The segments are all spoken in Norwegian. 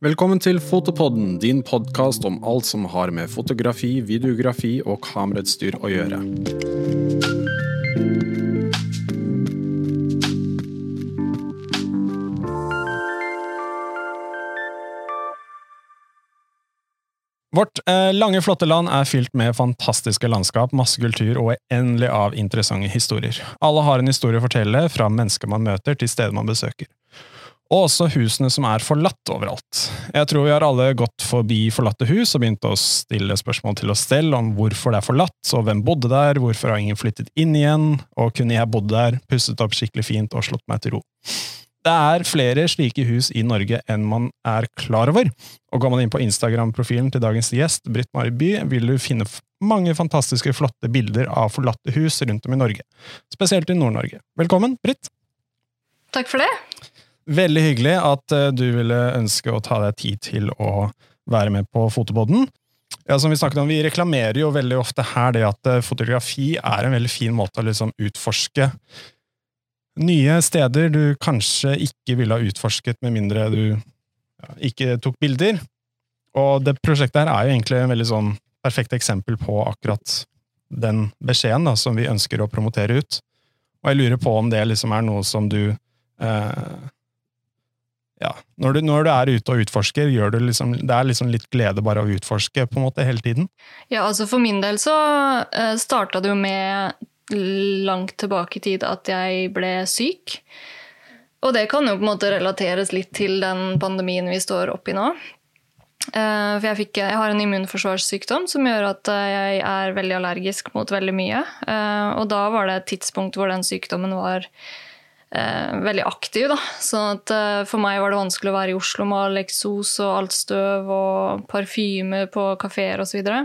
Velkommen til Fotopodden, din podkast om alt som har med fotografi, videografi og kamerautstyr å gjøre. Vårt eh, lange, flotte land er fylt med fantastiske landskap, masse kultur og uendelig av interessante historier. Alle har en historie å fortelle, fra mennesker man møter til steder man besøker. Og også husene som er forlatt overalt. Jeg tror vi har alle gått forbi forlatte hus og begynt å stille spørsmål til oss selv om hvorfor det er forlatt, og hvem bodde der, hvorfor har ingen flyttet inn igjen, og kunne jeg bodd der, pusset opp skikkelig fint og slått meg til ro. Det er flere slike hus i Norge enn man er klar over, og går man inn på Instagram-profilen til dagens gjest, Britt Mari By, vil du finne mange fantastiske, flotte bilder av forlatte hus rundt om i Norge, spesielt i Nord-Norge. Velkommen, Britt! Takk for det. Veldig hyggelig at eh, du ville ønske å ta deg tid til å være med på Fotopodden. Ja, som Vi snakket om, vi reklamerer jo veldig ofte her det at eh, fotografi er en veldig fin måte å liksom utforske nye steder du kanskje ikke ville ha utforsket med mindre du ikke tok bilder. Og det prosjektet her er jo egentlig en veldig sånn perfekt eksempel på akkurat den beskjeden da, som vi ønsker å promotere ut. Og jeg lurer på om det liksom er noe som du eh, ja, når du, når du, er ute og utforsker, gjør du liksom, det er liksom litt glede bare å utforske på en måte hele tiden? Ja, altså For min del så uh, starta det jo med langt tilbake i tid at jeg ble syk. Og det kan jo på en måte relateres litt til den pandemien vi står oppi nå. Uh, for jeg, fikk, jeg, har en immunforsvarssykdom som gjør at jeg er veldig allergisk mot veldig mye. Og da var det et tidspunkt hvor den sykdommen var eh, veldig aktiv. Da. Sånn at eh, for meg var det vanskelig å være i Oslo med all eksos og alt støv og parfyme på kafeer osv. Og, så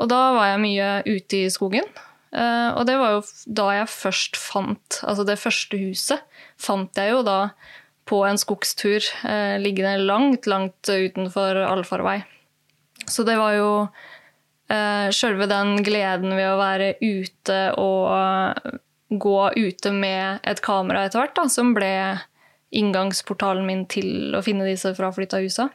og da var jeg mye ute i skogen. Eh, og det var jo da jeg først fant Altså det første huset fant jeg jo da på en skogstur eh, liggende langt, langt utenfor allfarvei. Så det var jo eh, sjølve den gleden ved å være ute og gå ute med et kamera etter hvert, da, som ble inngangsportalen min til å finne disse fraflytta husa.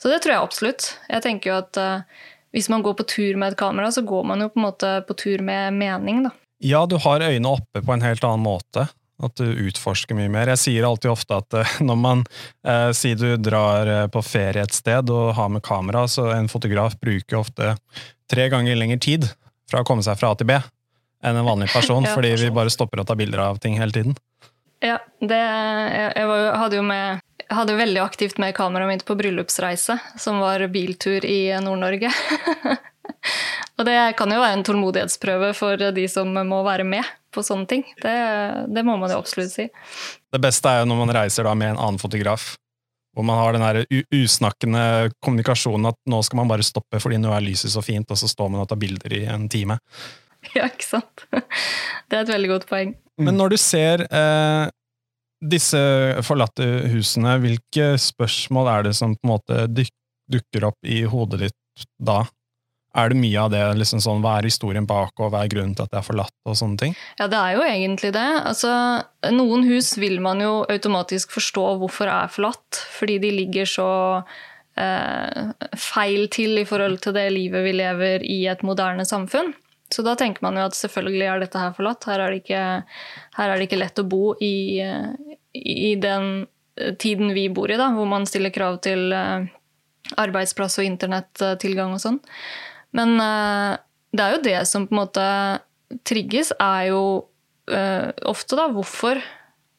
Så det tror jeg absolutt. Jeg tenker jo at uh, hvis man går på tur med et kamera, så går man jo på en måte på tur med mening, da. Ja, du har øynene oppe på en helt annen måte. At du utforsker mye mer. Jeg sier alltid ofte at uh, når man uh, sier du drar på ferie et sted og har med kamera, så en fotograf bruker ofte tre ganger lengre tid fra å komme seg fra A til B enn en vanlig person, ja. fordi vi bare stopper å ta bilder av ting hele tiden. Ja, det, jeg, var, hadde jo med hadde veldig aktivt med kameraet mitt på bryllupsreise, som var biltur i Nord-Norge. og det kan jo være en tålmodighetsprøve for de som må være med på sånne ting. Det, det må man jo absolutt si. Det beste er jo når man reiser da med en annen fotograf, hvor man har den der usnakkende kommunikasjonen at nå skal man bare stoppe fordi nå er lyset så fint, og så står man og tar bilder i en time. Ja, ikke sant. Det er et veldig godt poeng. Men når du ser eh, disse forlatte husene, hvilke spørsmål er det som på en måte dukker opp i hodet ditt da? Er det mye av det, liksom sånn, hva er historien bak, og hva er grunnen til at det er forlatt? og sånne ting? Ja, det er jo egentlig det. Altså, noen hus vil man jo automatisk forstå hvorfor er forlatt, fordi de ligger så eh, feil til i forhold til det livet vi lever i et moderne samfunn. Så da tenker man jo at selvfølgelig er dette her forlatt. Her er det ikke, er det ikke lett å bo i, i, den tiden vi bor i, da, hvor man stiller krav til eh, arbeidsplass og internettilgang og sånn. Men eh, det er jo det som på en måte trigges, er jo ofte da hvorfor.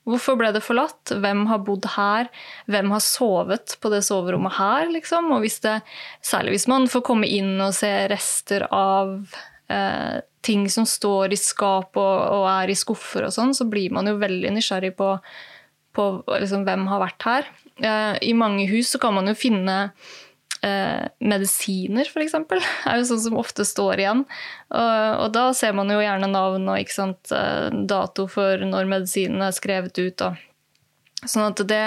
Hvorfor ble det forlatt? Hvem har bodd her? Hvem har sovet på det soverommet her? Liksom? Og hvis det, særlig hvis man får komme inn og se rester av eh, ting som står i skap og, og, er i skuffer og sånn, så blir man jo veldig nysgjerrig på, på liksom, hvem har vært her. Eh, I mange hus så kan man jo finne eh, medisiner, f.eks. er jo sånn som ofte står igjen. Og, og, da ser man jo gjerne navn og sant, eh, dato for når medisinen er skrevet ut. Og. Sånn at det,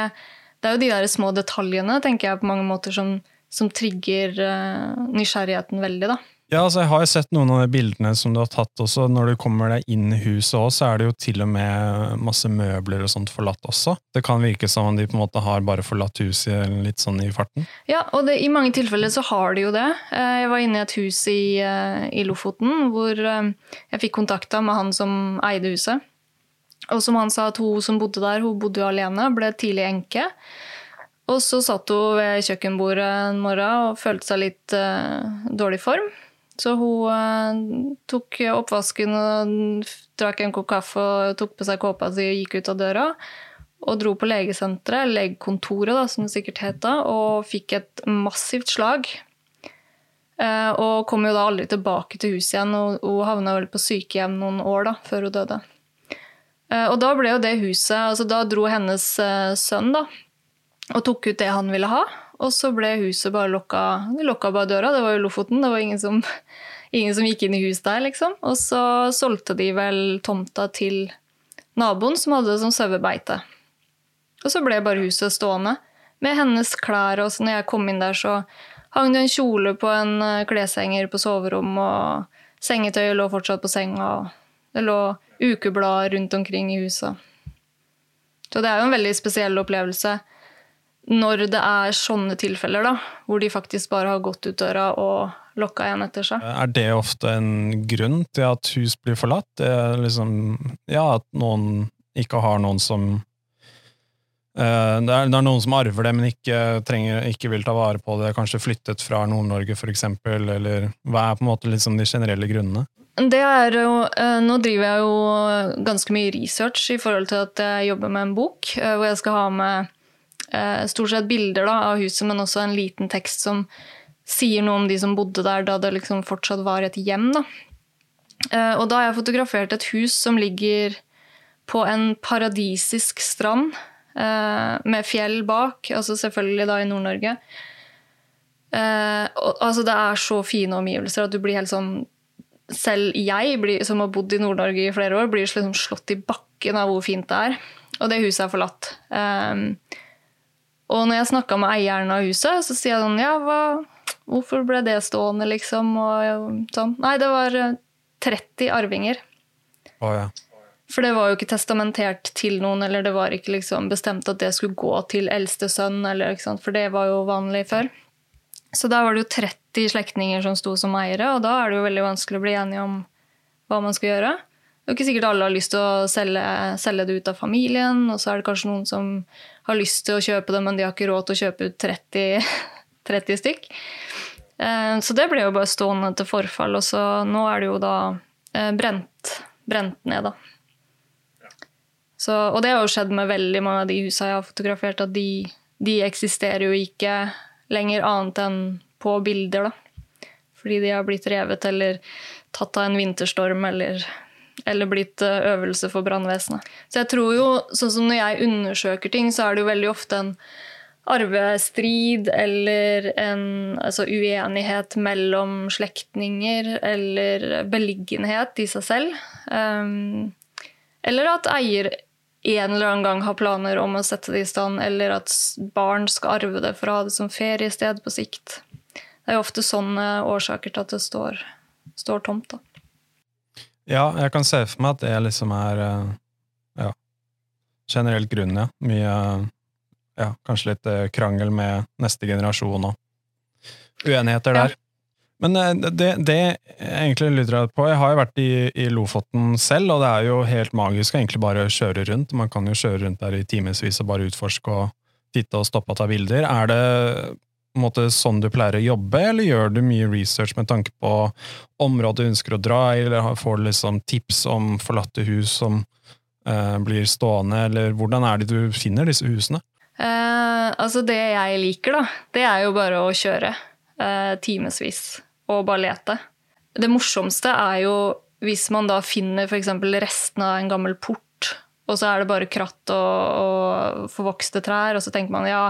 det er jo de der små detaljene tenker jeg på mange måter som, som trigger eh, nysgjerrigheten veldig. da. Ja, altså Jeg har jo sett noen av de bildene som du har tatt også. Når du kommer deg inn i huset også, så er det jo til og med masse møbler og sånt forlatt også. Det kan virke som om de på en måte har bare forlatt huset litt sånn i farten. Ja, og det, i mange tilfeller så har de jo det. Eh, jeg var inne i et hus i, eh, i Lofoten hvor eh, jeg fikk kontakta med han som eide huset. Og som han sa at hun som bodde der, hun bodde jo alene, ble tidlig enke. Og så satt hun ved kjøkkenbordet en morgen og følte seg litt uh, dårlig form. Så hun uh, tok oppvasken og drakk en kopp kaffe og tok på seg kåpa si og gikk ut av døra. Og dro på legesenteret, legekontoret, da, som det sikkert het da, og fikk et massivt slag. Uh, og kom jo da aldri tilbake til huset igjen, og hun havna vel på sykehjem noen år da, før hun døde. Uh, og da ble jo det huset altså Da dro hennes sønn da, og tok ut det han ville ha. Og så ble huset bare lokka, de lokka bare døra. Det var jo Lofoten. Det var ingen som, ingen som gikk inn i hus der, liksom. Og så solgte de vel tomta til naboen, som hadde det som sauebeite. Og så ble bare huset stående. Med hennes klær. Og så når jeg kom inn der, så hang det en kjole på en eh, kleshenger på soverommet, og sengetøyet lå fortsatt på senga. og Det lå ukeblader rundt omkring i huset. Så det er jo en veldig spesiell opplevelse når det er sånne tilfeller, da, hvor de faktisk bare har gått ut døra og lokka igjen etter seg. Er det ofte en grunn til at hus blir forlatt? Liksom, ja, at noen ikke har noen som uh, det, er, det, er, noen som arver det, men ikke, trenger, ikke vil ta vare på det, kanskje flyttet fra Nord-Norge f.eks., eller hva er på en måte liksom de generelle grunnene? Det er jo, uh, Nå driver jeg jo ganske mye research i forhold til at jeg jobber med en bok, uh, hvor jeg skal ha med eh, stort sett bilder da, av huset, men også en liten tekst som sier noe om de som bodde der da det liksom fortsatt var et hjem. Da. Eh, og da har jeg fotografert et hus som ligger på en paradisisk strand eh, med fjell bak, altså selvfølgelig da i Nord-Norge. Eh, altså det er så fine omgivelser at du blir helt sånn Selv jeg, som har bodd i Nord-Norge i flere år, blir liksom slått i bakken av hvor fint det er. Og det huset er forlatt. Og når jeg snakka med eieren av huset, så sier jeg sånn Ja, hva, hvorfor ble det stående, liksom? Og sånn. Nei, det var 30 eh, arvinger. Oh, ja. For det var jo ikke testamentert til noen, eller det var ikke liksom bestemt at det skulle gå til eldste sønn, eller, for det var jo vanlig før. Så da var det jo 30 slektninger som sto som eiere, og da er det jo veldig vanskelig å bli enige om hva man skal gjøre. Det er jo ikke sikkert alle har lyst til å selge, selge, det ut av familien, og så er det kanskje noen som har lyst til å kjøpe det, men de har ikke råd til å kjøpe ut 30, 30 stykk. Eh, så det ble jo bare stående til forfall, og så nå er det jo da eh, brent, brent ned, da. Så, og det har jo skjedd med veldig mange av de husene jeg har fotografert, at de, de eksisterer jo ikke lenger annet enn på bilder, da. Fordi de har blitt revet eller tatt av en vinterstorm eller eller blitt eh, øvelse for brannvesenet. Så jeg tror jo, sånn som når jeg undersøker ting, så er det jo veldig ofte en arvestrid eller en altså uenighet mellom slektninger eller beliggenhet i seg selv. Um, eller at eier en eller annen gang har planer om å sette det i stand, eller at barn skal arve det for å ha det som feriested på sikt. Det er jo ofte sånne årsaker til at det står, står tomt. da. Ja, jeg kan se for meg at det liksom er eh, ja, generelt grunnen, ja. Mye ja, kanskje litt eh, krangel med neste generasjon og uenigheter der. Ja. Men det, det, jeg egentlig lurer jeg på Jeg har jo vært i, i, Lofoten selv, og det er jo helt magisk å egentlig bare kjøre rundt. Man kan jo kjøre rundt der i timevis og bare utforske og titte og stoppe og ta bilder. Er det måte sånn du pleier å jobbe, eller gjør du mye research med tanke på området du ønsker å dra i, eller får liksom tips om forlatte hus som eh, blir stående, eller hvordan er det du finner disse husene? Eh, altså det jeg liker, da, det er jo bare å kjøre eh, timevis og bare lete. Det morsomste er jo hvis man da finner f.eks. restene av en gammel port og så er det bare kratt og, og, forvokste trær, og så tenker man ja,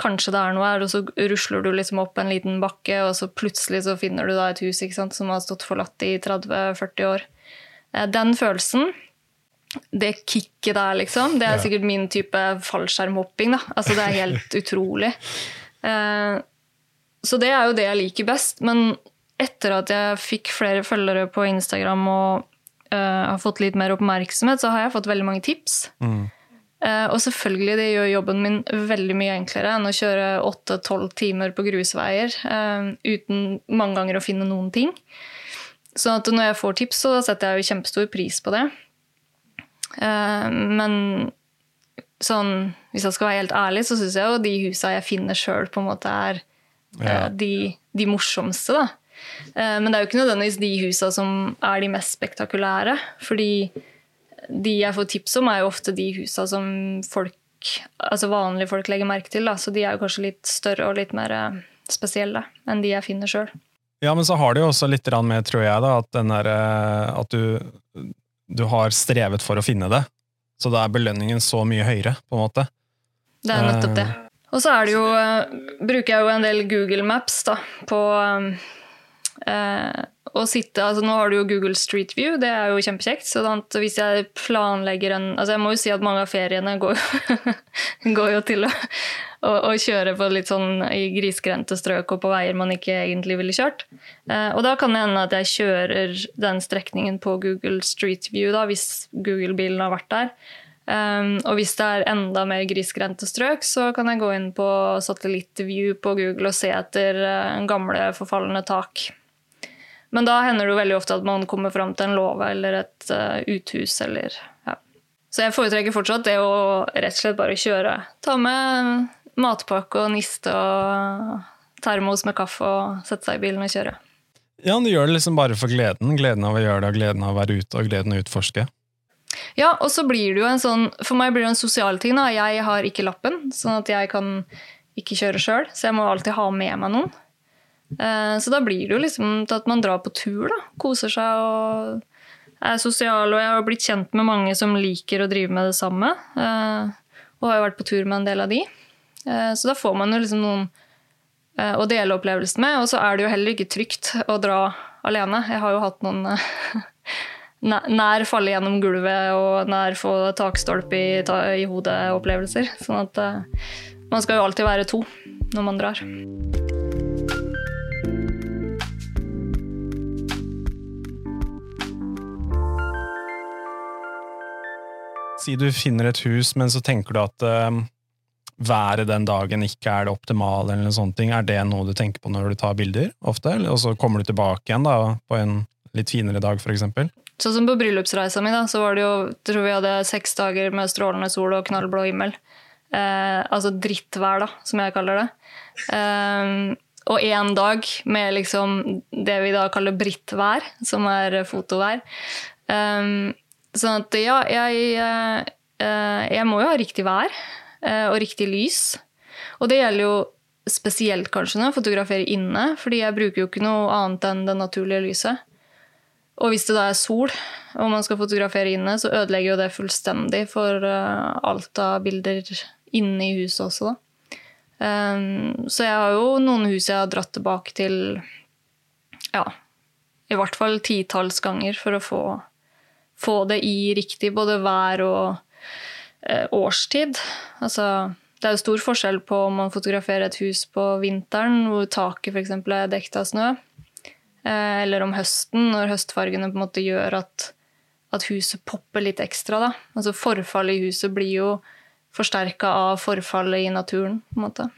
kanskje det er noe her, og så rusler du liksom opp en liten bakke, og så plutselig så finner du da et hus sant, som har stått forlatt i 30-40 år. Eh, den følelsen, det kicket der, liksom, det er sikkert min type fallskjermhopping. da. Altså, det er helt utrolig. Eh, så det er jo det jeg liker best. Men etter at jeg fikk flere følgere på Instagram og har fått litt mer oppmerksomhet, så har jeg fått veldig mange tips. Mm. Uh, og selvfølgelig, det gjør jobben min veldig mye enklere enn å kjøre 8-12 timer på grusveier uh, uten mange ganger å finne noen ting. Så når jeg får tips, så setter jeg jo kjempestor pris på det. men sånn, hvis jeg skal være helt ærlig, så syns jeg jo de husa jeg finner sjøl, på en måte er Ja. de, de morsomste, da. Eh, Men det er jo ikke nødvendigvis de husa som er de mest spektakulære. Fordi de jeg får tips om, er jo ofte de husa som folk, altså vanlige folk legger merke til. Da. Så de er jo kanskje litt større og litt mer eh, spesielle enn de jeg finner sjøl. Ja, men så har det jo også litt med, tror jeg, da, at, den der, eh, at du, du har strevet for å finne det. Så da er belønningen så mye høyere, på en måte. Det er nettopp det. Og så er det jo, bruker jeg jo en del Google Maps da, på å sitte altså Nå har du jo Google Street View, det er jo kjempekjekt. Så hvis jeg planlegger en altså Jeg må jo si at mange av feriene går, går jo til å, å, å kjøre på litt sånn i grisgrendte strøk og på veier man ikke egentlig ville kjørt. Eh, og da kan det hende at jeg kjører den strekningen på Google Street View da, hvis Google-bilen har vært der. Um, og hvis det er enda mer grisgrendte strøk, så kan jeg gå inn på satellittview på Google og se etter uh, gamle, forfalne tak. Men da hender det jo veldig ofte at man kommer fram til en låve eller et uh, uthus. Eller, ja. Så jeg foretrekker fortsatt det å rett og slett bare kjøre. Ta med matpakke og niste og termos med kaffe og sette seg i bilen og kjøre. Ja, du gjør det liksom bare for gleden. Gleden av å gjøre det, og gleden av å være ute, og gleden av å utforske. Ja, og så blir det jo en sånn For meg blir det en sosial ting. da. Jeg har ikke lappen, sånn at jeg kan ikke kjøre sjøl. Så jeg må alltid ha med meg noen. Eh, Så da blir det jo liksom til at man drar på tur, da. Koser seg og er sosial. Og jeg har blitt kjent med mange som liker å drive med det samme. eh, Og har jo vært på tur med en del av de. Eh, Så da får man jo liksom noen å dele opplevelsen med. Og så er det jo heller ikke trygt å dra alene. Jeg har jo hatt noen nær falle gjennom gulvet og nær få takstolpe i, i hodet-opplevelser. Sånn at man skal jo alltid være to når man drar. Si du finner et hus, men så tenker du at uh, været den dagen ikke er det optimale, eller sånne ting. Er det noe du tenker på når du tar bilder, ofte? Og så kommer du tilbake igjen da, på en litt finere dag, for eksempel? Sånn som på bryllupsreisa mi, da, så var det jo tror vi hadde seks dager med strålende sol og knallblå himmel. Eh, altså drittvær, da, som jeg kaller det. Eh, og én dag med liksom det vi da kaller brittvær, som er fotovær. Eh, sånn at ja, jeg, eh, eh, jeg må jo ha riktig vær eh, og riktig lys. Og det gjelder jo spesielt kanskje når jeg fotograferer inne, fordi jeg bruker jo ikke noe annet enn det naturlige lyset. Og hvis det da er sol, og man skal fotografere inne, så ødelegger jo det fullstendig for alt av bilder inne i huset også, da. Um, så jeg har jo noen hus jeg har dratt tilbake til ja, i hvert fall titalls ganger for å få, få det i riktig både vær og eh, årstid. Altså, det er jo stor forskjell på om man fotograferer et hus på vinteren, hvor taket f.eks. er dekket av snø, eh, eller om høsten, når høstfargene på en måte gjør at, at huset popper litt ekstra. Da. Altså Forfallet i huset blir jo forsterka av forfallet i naturen. på en måte.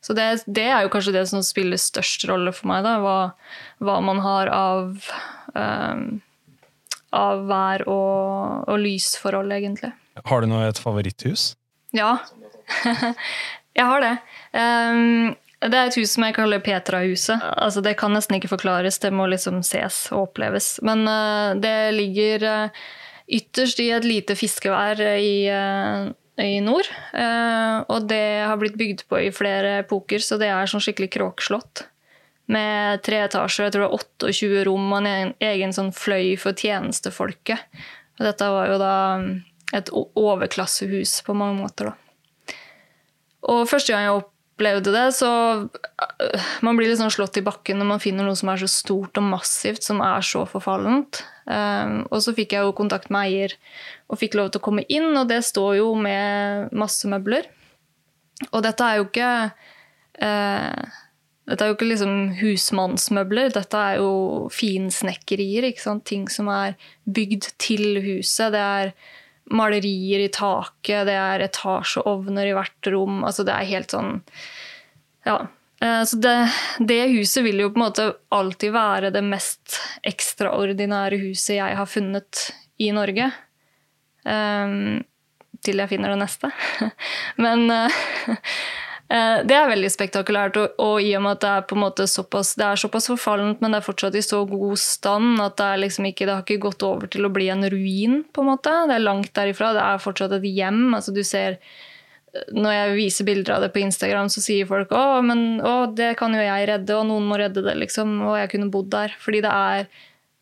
Så det, det er jo kanskje det som spiller størst rolle for meg. Da. Hva, hva man har av, eh, av vær og, og lysforhold, egentlig. Har du noe et favoritthus? Ja, jeg har det. Um, det er et hus som jeg kaller Petra-huset. Altså, det kan nesten ikke forklares, det må liksom ses og oppleves. Men uh, det ligger uh, ytterst i et lite fiskevær i, uh, i nord. Og det har blitt bygd på i flere epoker, så det er sånn skikkelig kråkeslott. Med tre etasjer, jeg tror det er 28 rom og en egen- sånn fløy for tjenestefolket. Og dette var jo da um, et overklassehus på mange måter, da. Og første gang jeg opplevde det, så øh, Man blir litt sånn slått i bakken når man finner noe som er så stort og massivt, som er så forfallent. Um, og så fikk jeg jo kontakt med eier og fikk lov til å komme inn, og det står jo med masse møbler. Og dette er jo ikke eh, dette er jo ikke liksom husmannsmøbler, dette er jo finsnekkerier. Ting som er bygd til huset. Det er malerier i taket, det er etasjeovner i hvert rom. altså Det er helt sånn Ja. Eh, så det, det, huset vil jo på en måte alltid være det mest ekstraordinære huset jeg har funnet i Norge. Um, til jeg finner det neste. Men uh, det er veldig spektakulært, og, i og med at det er såpass, det er såpass forfallent, men det er fortsatt i så god stand at det, liksom ikke, det har ikke gått over til å bli en ruin. på en måte. Det er langt derifra. Det er fortsatt et hjem. altså du ser når jeg viser bilder av det på Instagram, så sier folk å, men, å, det kan jo jeg redde, og noen må redde det, liksom. Og jeg kunne bodd der. Fordi det er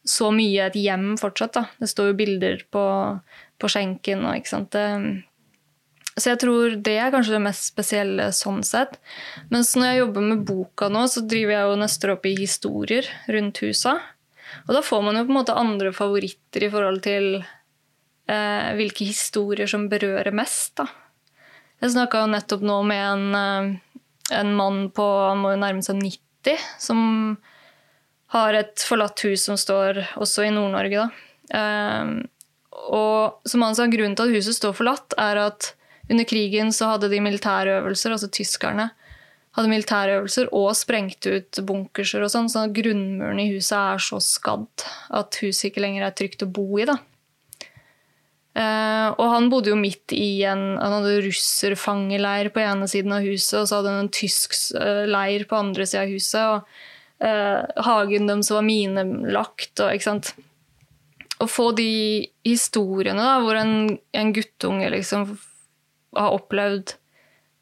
så mye et hjem fortsatt. da. Det står jo bilder på, på skjenken og ikke sant. Det, så jeg tror det er kanskje det mest spesielle sånn sett. Mens når jeg jobber med boka nå, så driver jeg og nøster opp i historier rundt husa. Og da får man jo på en måte andre favoritter i forhold til eh, hvilke historier som berører mest. da. Jeg snakka jo nettopp nå med en, eh, en mann på han må jo nærme seg 90, som har et forlatt hus som står også i Nord-Norge. da. Eh, og som han sa, Grunnen til at huset står forlatt, er at under krigen så hadde de militærøvelser, altså tyskerne hadde militærøvelser og sprengte ut bunkerser og sånn, så grunnmuren i huset er så skadd at huset ikke lenger er trygt å bo i. da. Uh, og han bodde jo midt i en han hadde russerfangeleir på ene siden av huset, og så hadde han en tysk uh, leir på andre sida av huset. og uh, Hagen deres var minelagt. og ikke sant? Å få de historiene da, hvor en, en guttunge liksom har opplevd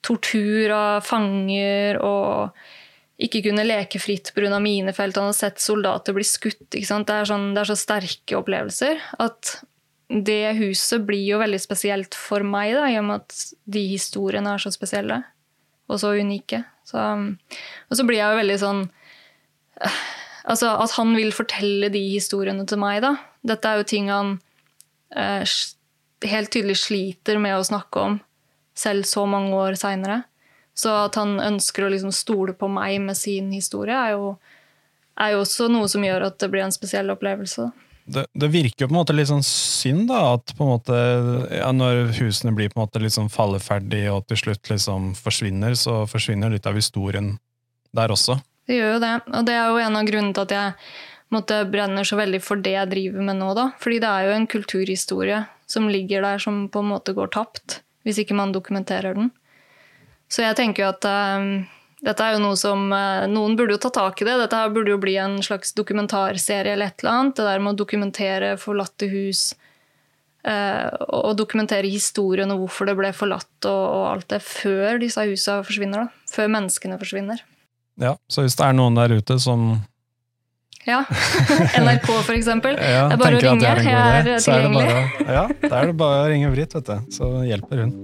tortur av fanger og ikke kunne leke fritt pga. minefelt. Han har sett soldater bli skutt. Det er, sånn, det, er så sterke opplevelser at det huset blir jo veldig spesielt for meg, da, i og med at de historiene er så spesielle og så unike. Så, og så blir jeg jo veldig sånn Altså at han vil fortelle de historiene til meg, da. Dette er jo ting han eh, helt tydelig sliter med å snakke om selv så mange år seinere. Så at han ønsker å liksom stole på meg med sin historie, er jo, er jo, også noe som gjør at det blir en spesiell opplevelse. Det, det, virker jo på en måte litt sånn synd, da, at på en måte, ja, når husene blir på en måte litt sånn falleferdige og til slutt liksom forsvinner, så forsvinner litt av historien der også. Det gjør jo det, og det er jo en av grunnene til at jeg måtte brenner så veldig for det jeg driver med nå. da. Fordi det er jo en kulturhistorie som ligger der som på en måte går tapt hvis ikke man dokumenterer den. Så jeg tenker jo at uh, dette er jo noe som uh, Noen burde jo ta tak i det. Dette her burde jo bli en slags dokumentarserie eller et eller annet. Det der med å dokumentere forlatte hus. Uh, og dokumentere historien og hvorfor det ble forlatt og, og alt det, før disse husene forsvinner. da. Før menneskene forsvinner. Ja, Så hvis det er noen der ute som ja. NRK, eksempel. Ja, det er bare å ringe. Er jeg er tilgjengelig. Er bare, ja, da er det bare å ringe Britt, vet du. Så hjelper hun.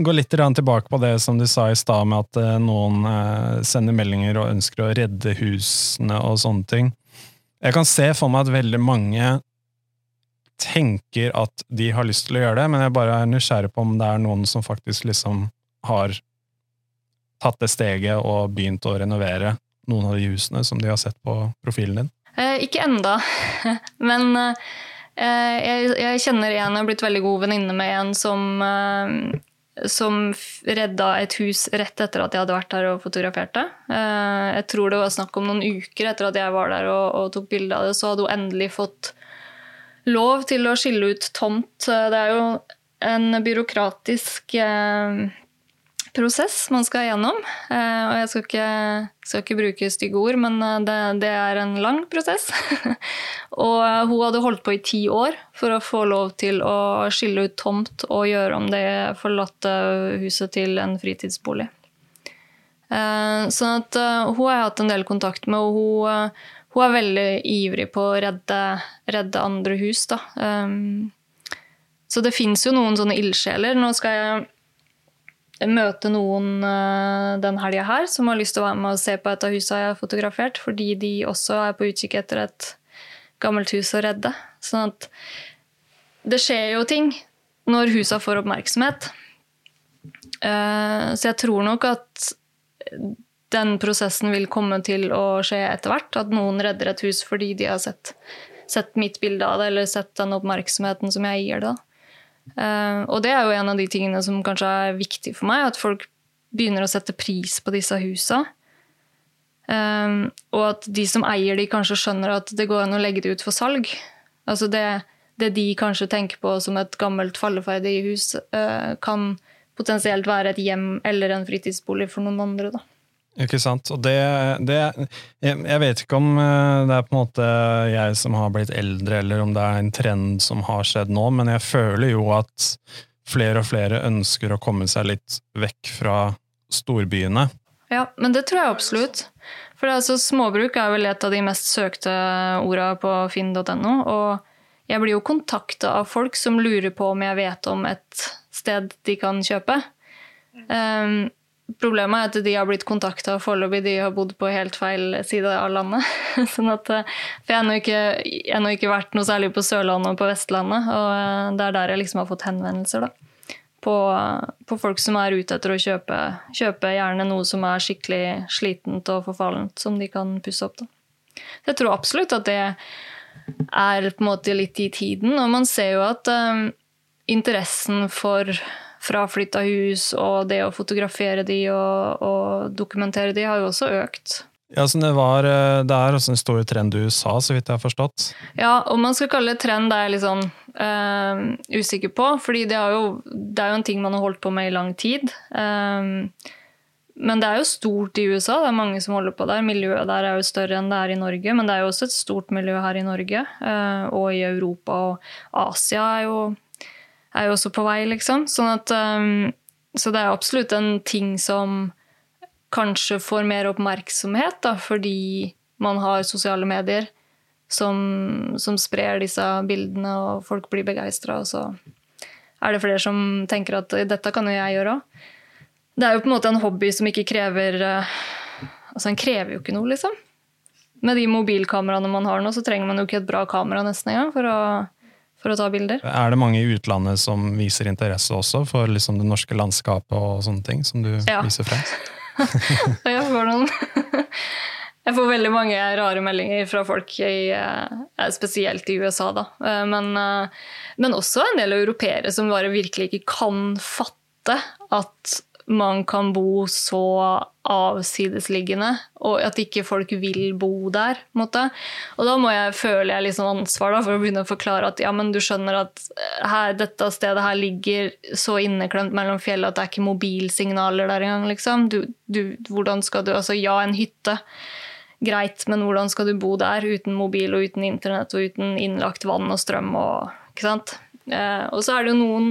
Gå litt tilbake på det som du sa i stad, med at eh, noen eh, sender meldinger og ønsker å redde husene og sånne ting. Jeg kan se for meg at veldig mange tenker at de har lyst til å gjøre det, men jeg bare er nysgjerrig på om det er noen som faktisk liksom har tatt det steget og begynt å renovere noen av de husene som de har sett på profilen din? Eh, ikke enda, men eh, jeg, jeg, kjenner en, jeg har blitt veldig god venninne med en som, eh, som redda et hus rett etter at jeg hadde vært der og fotografert det. Eh, jeg tror det var snakk om noen uker etter at jeg var der og, og tok bilde av det, så hadde hun endelig fått lov til å skille ut tomt. Det er jo en byråkratisk eh, prosess man skal gjennom. Eh, og jeg skal ikke, skal ikke bruke stygge ord, men eh, det, det er en lang prosess. og hun hadde holdt på i ti år for å få lov til å skille ut tomt og gjøre om det forlatte huset til en fritidsbolig. Sånn at hun har jeg hatt en del kontakt med, og hun hun er veldig ivrig på å redde, redde andre hus. Da. Um, så det fins jo noen sånne ildsjeler. Nå skal jeg møte noen uh, den helga her som har lyst til å være med og se på et av husene jeg har fotografert, fordi de også er på utkikk etter et gammelt hus å redde. Sånn at det skjer jo ting når husa får oppmerksomhet. Uh, så jeg tror nok at den prosessen vil komme til å skje etter hvert. At noen redder et hus fordi de har sett, sett mitt bilde av det, eller sett den oppmerksomheten som jeg gir det. Uh, og det er jo en av de tingene som kanskje er viktig for meg, at folk begynner å sette pris på disse husa. Um, og at de som eier de, kanskje skjønner at det går an å legge det ut for salg. Altså det, det de kanskje tenker på som et gammelt falleferdig hus, uh, kan potensielt være et hjem eller en fritidsbolig for noen andre. da. Ikke sant. Og det, det Jeg vet ikke om eh, det er på en måte jeg som har blitt eldre, eller om det er en trend som har skjedd nå, men jeg føler jo at flere og flere ønsker å komme seg litt vekk fra storbyene. Ja, men det tror jeg absolutt. For det, altså, småbruk er vel et av de mest søkte orda på finn.no. Og jeg blir jo kontakta av folk som lurer på om jeg vet om et sted de kan kjøpe. Um, Problemet er at de har blitt kontakta foreløpig. De har bodd på helt feil side av landet. sånn at, eh, for jeg har ikke, ennå ikke vært noe særlig på Sørlandet og på Vestlandet. Og eh, det er der jeg liksom har fått henvendelser. da. På, på, folk som er ute etter å kjøpe, kjøpe gjerne noe som er skikkelig slitent og forfallent, som de kan pusse opp. da. Jeg tror absolutt at det er på en måte litt i tiden. Og man ser jo at um, interessen for fraflytta hus, og det å fotografere de og, og, dokumentere de har jo også økt. Ja, så det, var, eh, det er også en stor trend i USA, så vidt jeg har forstått? Ja, om man skal kalle det trend, det er jeg litt sånn øh, usikker på. fordi det, jo, det, er jo en ting man har holdt på med i lang tid. Um, men det er jo stort i USA, det er mange som holder på der. Miljøet der er jo større enn det er i Norge, men det er jo også et stort miljø her i Norge. Og i Europa og Asia er jo er jo også på vei, liksom. Sånn at, um, så det er absolutt en ting som kanskje får mer oppmerksomhet, da, fordi man har sosiale medier som, som sprer disse bildene, og folk blir begeistra. Og så er det flere som tenker at dette kan jo jeg gjøre òg. Det er jo på en måte en hobby som ikke krever uh, Altså, en krever jo ikke noe, liksom. Med de mobilkameraene man har nå, så trenger man jo ikke et bra kamera nesten engang for å for å ta bilder. Er det mange i utlandet som viser interesse også for liksom det norske landskapet og sånne ting, som du ja. viser frem? jeg får noen Jeg får veldig mange rare meldinger fra folk, i, eh, spesielt i USA, da. Eh, men, eh, men også en del europeere som bare virkelig ikke kan fatte at man kan bo så avsidesliggende, og at ikke folk vil bo der. Måte. Og da må jeg føle jeg liksom ansvar da, for å begynne å forklare at ja, men du skjønner at eh, her, dette stedet her ligger så inneklemt mellom fjellet at det er ikke mobilsignaler der engang. Liksom. Du, du, hvordan skal du, altså Ja, en hytte. Greit, men hvordan skal du bo der uten mobil og uten internett og uten innlagt vann og strøm? og ikke sant? Eh, og så er det jo noen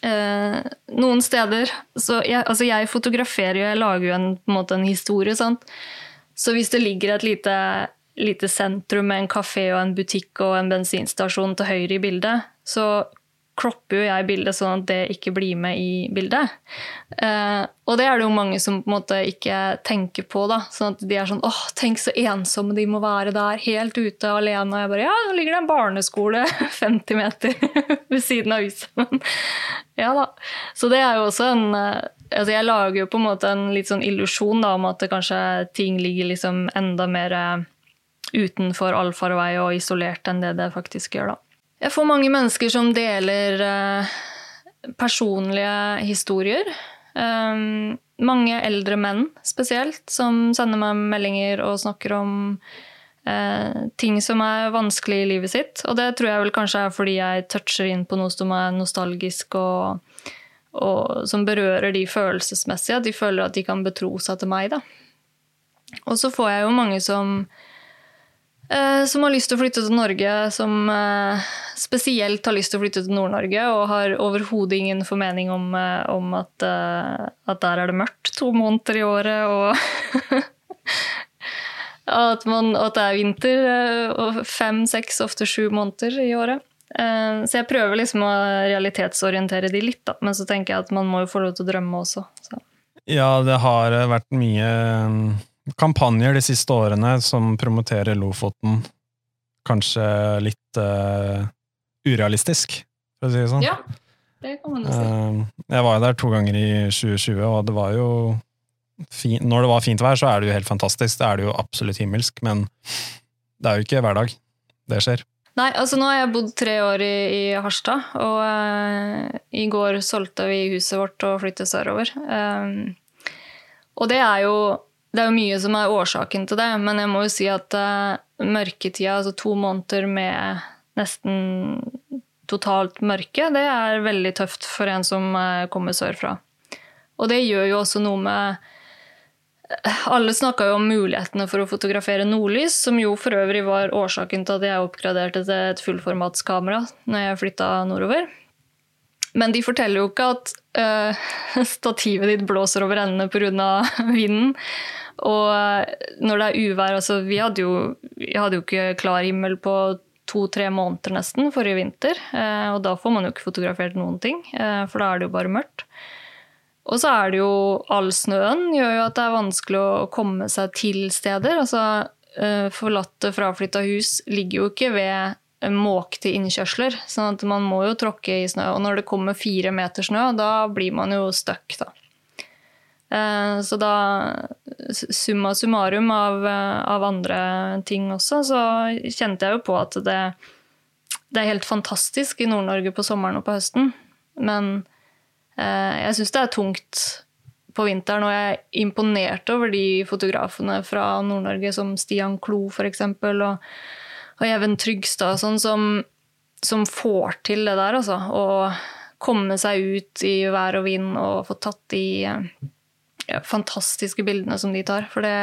Eh, noen steder så jeg, altså jeg fotograferer jo, jeg lager jo en, en, måte, en historie. Sant? Så hvis det ligger et lite, lite sentrum med en kafé og en butikk og en bensinstasjon til høyre i bildet, så kropper jo jeg bildet sånn at det ikke blir med i bildet. Eh, og det er det jo mange som på en måte ikke tenker på. da, sånn at De er sånn åh, tenk så ensomme de må være der, helt ute alene. Og jeg bare ja, nå ligger det en barneskole 50 meter ved siden av huset. Men ja da. Så det er jo også en eh, altså Jeg lager jo på en måte en litt sånn illusjon om at kanskje ting ligger liksom enda mer eh, utenfor allfarvei og isolert enn det det faktisk gjør, da. Jeg får mange mennesker som deler uh, personlige historier. Um, mange eldre menn spesielt, som sender meg meldinger og snakker om uh, ting som er vanskelig i livet sitt. Og det tror jeg vel kanskje er fordi jeg toucher inn på noe som er nostalgisk og, og som berører de følelsesmessige. At de føler at de kan betro seg til meg. Da. Og så får jeg jo mange som Eh, som har lyst til å flytte til Norge, som eh, spesielt har lyst til å flytte til Nord-Norge, og har overhodet ingen formening om, eh, om at, at, der er det mørkt to måneder i året, og at, man, at, det er vinter fem, seks, ofte sju måneder i året. Så jeg prøver liksom å realitetsorientere de litt, da. men så tenker jeg at man må jo få lov til å drømme også. Så. Ja, det har vært mye kampanjer de siste årene som promoterer Lofoten kanskje litt uh, urealistisk, for å si det sånn. Ja, det kan man si. Uh, jeg var jo der to ganger i 2020, og det var jo fin, Når det var fint vær, så er det jo helt fantastisk. Da er det jo absolutt himmelsk, men det er jo ikke hver dag det skjer. Nei, altså nå har jeg bodd tre år i, i Harstad, og uh, i går solgte vi huset vårt og flyttet sørover. Um, og det er, jo, det er jo mye som er årsaken til det, men jeg må jo si at uh, mørketida, altså to måneder med nesten totalt mørke, det er veldig tøft for en som uh, kommer sørfra. Og det gjør jo også noe med alle snakka jo om mulighetene for å fotografere nordlys, som jo for øvrig var årsaken til at jeg oppgraderte til et fullformatskamera når jeg flytta nordover. Men de forteller jo ikke at uh, stativet ditt blåser over ende pga. vinden. Og eh, når det er uvær altså Vi hadde jo, vi hadde jo ikke klar himmel på to-tre måneder nesten forrige vinter. Uh, og da får man jo ikke fotografert noen ting, uh, for da er det jo bare mørkt. Og så er det jo all snøen gjør jo at det er vanskelig å komme seg til steder. Altså, forlatte, fraflytta hus ligger jo ikke ved måkte innkjørsler, sånn at man må jo tråkke i snø. Og når det kommer fire meter snø, da blir man jo stuck, da. Eh, så da, summa summarum av, av andre ting også, så kjente jeg jo på at det, det er helt fantastisk i Nord-Norge på sommeren og på høsten. Men Eh, jeg syns det er tungt på vinteren, og jeg er imponert over de fotografene fra Nord-Norge som Stian Klo f.eks. Og, og Even Trygstad sånn, som, som, får til det der, altså. Å komme seg ut i vær og vind og få tatt de ja, fantastiske bildene som de tar. For det,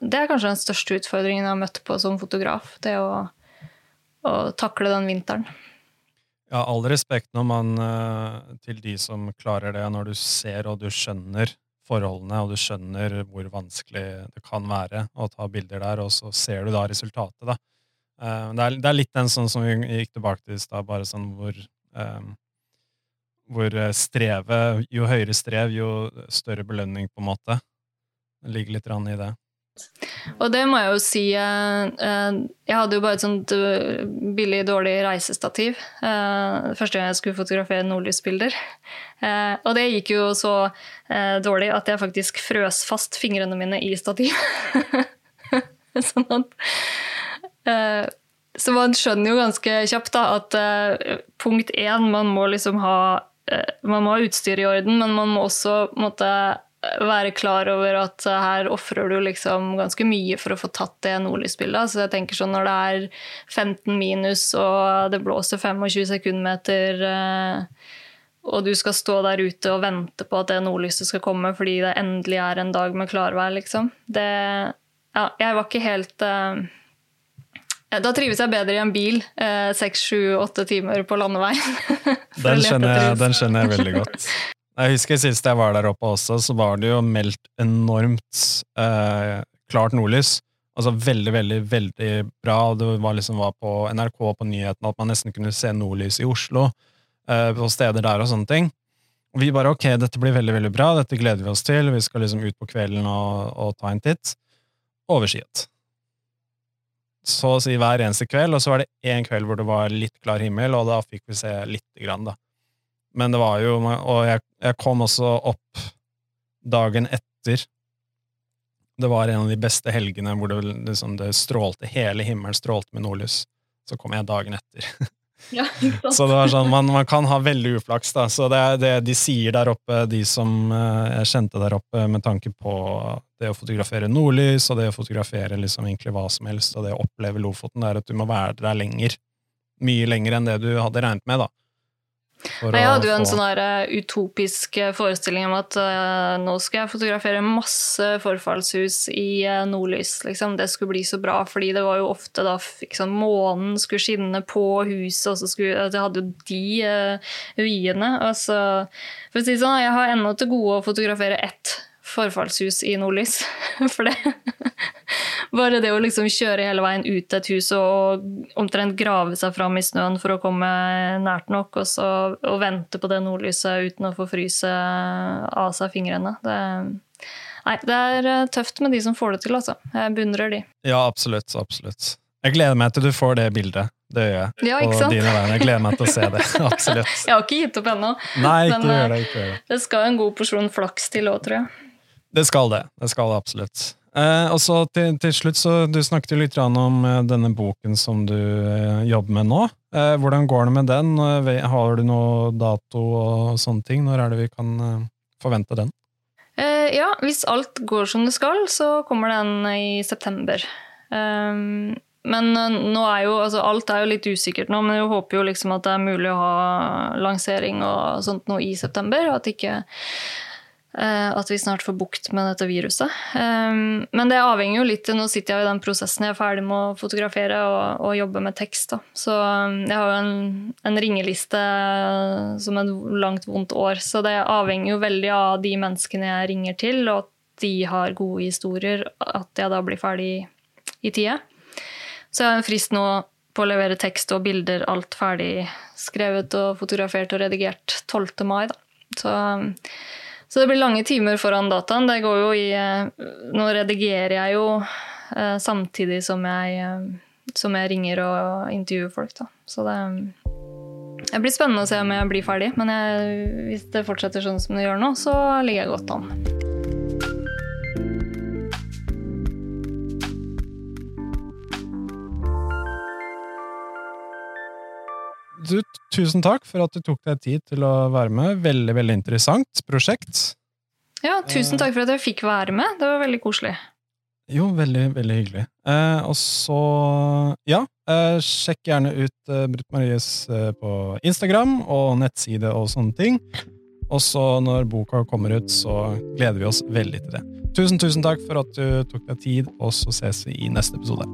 det, er kanskje den største utfordringen jeg har møtt på som fotograf. Det å, å takle den vinteren. Ja, all respekt når man, uh, til de som klarer det, når du ser og du skjønner forholdene, og du skjønner hvor vanskelig det kan være å ta bilder der, og så ser du da resultatet, da. Uh, det, er, det, er, litt den sånn som vi gikk tilbake til i stad, bare sånn hvor um, hvor strevet Jo høyere strev, jo større belønning, på en måte. Det ligger litt i det. Og det må jeg jo si eh, eh, Jeg hadde jo bare et sånt eh, billig, dårlig reisestativ første gang jeg skulle fotografere nordlysbilder. Og det gikk jo så dårlig at jeg faktisk frøs fast fingrene mine i stativ. sånn at Så man skjønner jo ganske kjapt da, at punkt én, man må liksom ha man må ha utstyr i orden, men man må også måtte være klar over at her ofrer du liksom ganske mye for å få tatt det nordlysbildet. Så jeg tenker sånn når det er 15 minus og det blåser 25 sekundmeter, eh, og du skal stå der ute og vente på at det nordlyset skal komme fordi det endelig er en dag med klarvær, liksom. Det Ja, jeg var ikke helt da trives jeg bedre i en bil eh, seks, sju, åtte timer på landeveien. den, skjønner jeg, den skjønner jeg veldig godt. Jeg husker sist jeg var der oppe også, så var det jo meldt enormt eh, klart nordlys. Altså veldig, veldig, veldig bra. Det var liksom var på NRK på nyhetene at man nesten kunne se nordlys i Oslo, eh, på steder der og sånne ting. Og vi bare ok, dette blir veldig, veldig bra, dette gleder vi oss til, vi skal liksom ut på kvelden og, og ta en titt. Overskyet. Så å si hver eneste kveld, og så var det én kveld hvor det var litt klar himmel, og da fikk vi se lite grann, da. Men det var jo Og jeg, jeg kom også opp dagen etter. Det var en av de beste helgene hvor det, liksom, det strålte, hele himmelen strålte med nordlys. Så kom jeg dagen etter. Ja, så det var sånn, man, man, kan ha veldig uflaks, da. Så det er det de sier der oppe, de som uh, jeg kjente der oppe, med tanke på det å fotografere nordlys, og det å fotografere liksom egentlig hva som helst, og det å oppleve Lofoten, det er at du må være der lenger. Mye lenger enn det du hadde regnet med, da. Jeg hadde jo en sånn her, uh, utopisk eh, forestilling om at uh, nå skal jeg fotografere masse forfallshus i uh, nordlys. Liksom. Det skulle bli så bra, fordi det var jo ofte da liksom, månen skulle skinne på huset, og så skulle, jeg hadde jo de vyene. Altså, for å si det sånn, jeg har ennå til gode å fotografere ett forfallshus i nordlys. For det Bare det å liksom kjøre hele veien ut til et hus og omtrent grave seg fram i snøen for å komme nært nok, og så og vente på det nordlyset uten å få fryse av seg fingrene. Det, nei, det er eh, tøft med de som får det til, altså. Jeg beundrer de. Ja, absolutt. Absolutt. Jeg gleder meg til du får det bildet. Det gjør jeg. Ja, ikke sant? Jeg gleder meg til å se det. Absolutt. Jeg har ikke gitt opp ennå. Nei, ikke Men, gjør det. ikke gjør det. Det skal en god porsjon flaks til òg, tror jeg. Det skal det. Det skal det absolutt. Eh, og så til, til slutt, så Du snakket jo litt om eh, denne boken som du eh, jobber med nå. Eh, hvordan går det med den? Eh, Har du noe dato og sånne ting? Når er det vi kan forvente den? Ja, hvis alt går som det skal, så kommer den i september. Um, men nå er jo, altså alt er jo litt usikkert nå, men jeg håper jo liksom at det er mulig å ha lansering og sånt nå i september, og at ikke at vi snart får bukt med dette viruset. Um, men det avhenger jo litt Nå sitter jeg i den prosessen. Jeg er ferdig med å fotografere og, og jobbe med tekst. Da. Så um, jeg har jo en, en ringeliste som et langt, vondt år. Så det avhenger jo veldig av de menneskene jeg ringer til, og at de har gode historier. At jeg da blir ferdig i tide. Så jeg har en frist nå på å levere tekst og bilder, alt ferdig skrevet og fotografert og redigert 12. mai. Da. Så så det blir lange timer foran dataen. Det går jo i eh, Nå redigerer jeg jo eh, samtidig som jeg, eh, som jeg ringer og intervjuer folk, da. Så det, det blir spennende å se om jeg blir ferdig. Men jeg, hvis det fortsetter sånn som det gjør nå, så ligger jeg godt an. Tusen takk for at du tok deg tid til å være med. Veldig, veldig interessant prosjekt. Ja, tusen takk for at jeg fikk være med. Det var veldig koselig. Jo, veldig, veldig hyggelig. Eh, og så, ja, eh, sjekk gjerne ut eh, Britt Maries eh, på Instagram og nettside og sånne ting. Og så når boka kommer ut, så gleder vi oss veldig til det. Tusen, tusen takk for at du tok deg tid, og så ses vi i neste episode.